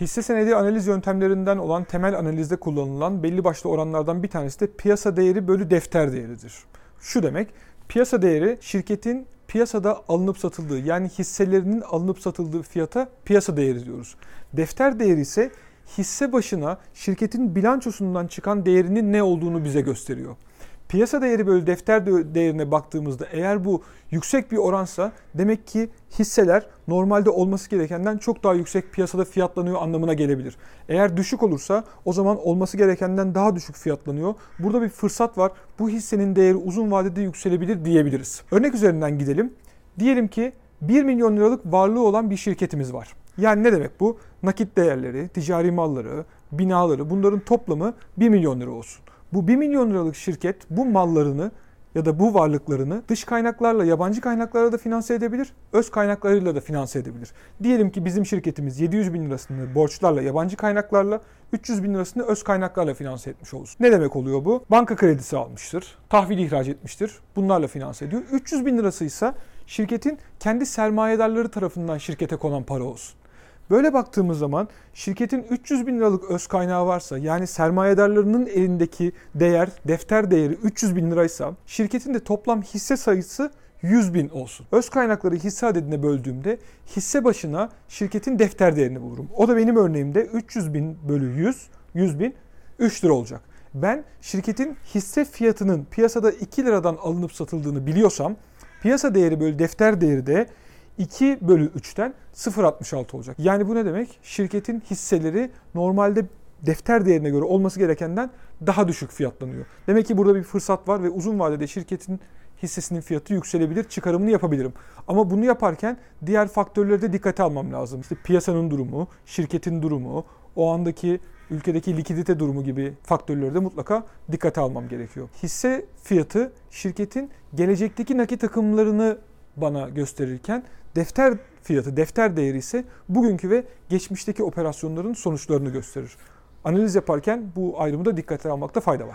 Hisse senedi analiz yöntemlerinden olan temel analizde kullanılan belli başlı oranlardan bir tanesi de piyasa değeri bölü defter değeridir. Şu demek, piyasa değeri şirketin piyasada alınıp satıldığı yani hisselerinin alınıp satıldığı fiyata piyasa değeri diyoruz. Defter değeri ise hisse başına şirketin bilançosundan çıkan değerinin ne olduğunu bize gösteriyor. Piyasa değeri bölü defter değerine baktığımızda eğer bu yüksek bir oransa demek ki hisseler normalde olması gerekenden çok daha yüksek piyasada fiyatlanıyor anlamına gelebilir. Eğer düşük olursa o zaman olması gerekenden daha düşük fiyatlanıyor. Burada bir fırsat var. Bu hissenin değeri uzun vadede yükselebilir diyebiliriz. Örnek üzerinden gidelim. Diyelim ki 1 milyon liralık varlığı olan bir şirketimiz var. Yani ne demek bu? Nakit değerleri, ticari malları, binaları bunların toplamı 1 milyon lira olsun. Bu 1 milyon liralık şirket bu mallarını ya da bu varlıklarını dış kaynaklarla, yabancı kaynaklarla da finanse edebilir, öz kaynaklarıyla da finanse edebilir. Diyelim ki bizim şirketimiz 700 bin lirasını borçlarla, yabancı kaynaklarla, 300 bin lirasını öz kaynaklarla finanse etmiş olsun. Ne demek oluyor bu? Banka kredisi almıştır, tahvil ihraç etmiştir, bunlarla finanse ediyor. 300 bin lirası ise şirketin kendi sermayedarları tarafından şirkete konan para olsun. Böyle baktığımız zaman şirketin 300 bin liralık öz kaynağı varsa yani sermayedarlarının elindeki değer, defter değeri 300 bin liraysa şirketin de toplam hisse sayısı 100 bin olsun. Öz kaynakları hisse adedine böldüğümde hisse başına şirketin defter değerini bulurum. O da benim örneğimde 300 bin bölü 100, 100 bin 3 lira olacak. Ben şirketin hisse fiyatının piyasada 2 liradan alınıp satıldığını biliyorsam piyasa değeri bölü defter değeri de 2 bölü 3'ten 0.66 olacak. Yani bu ne demek? Şirketin hisseleri normalde defter değerine göre olması gerekenden daha düşük fiyatlanıyor. Demek ki burada bir fırsat var ve uzun vadede şirketin hissesinin fiyatı yükselebilir, çıkarımını yapabilirim. Ama bunu yaparken diğer faktörleri de dikkate almam lazım. İşte piyasanın durumu, şirketin durumu, o andaki ülkedeki likidite durumu gibi faktörleri de mutlaka dikkate almam gerekiyor. Hisse fiyatı şirketin gelecekteki nakit akımlarını bana gösterirken defter fiyatı, defter değeri ise bugünkü ve geçmişteki operasyonların sonuçlarını gösterir. Analiz yaparken bu ayrımı da dikkate almakta fayda var.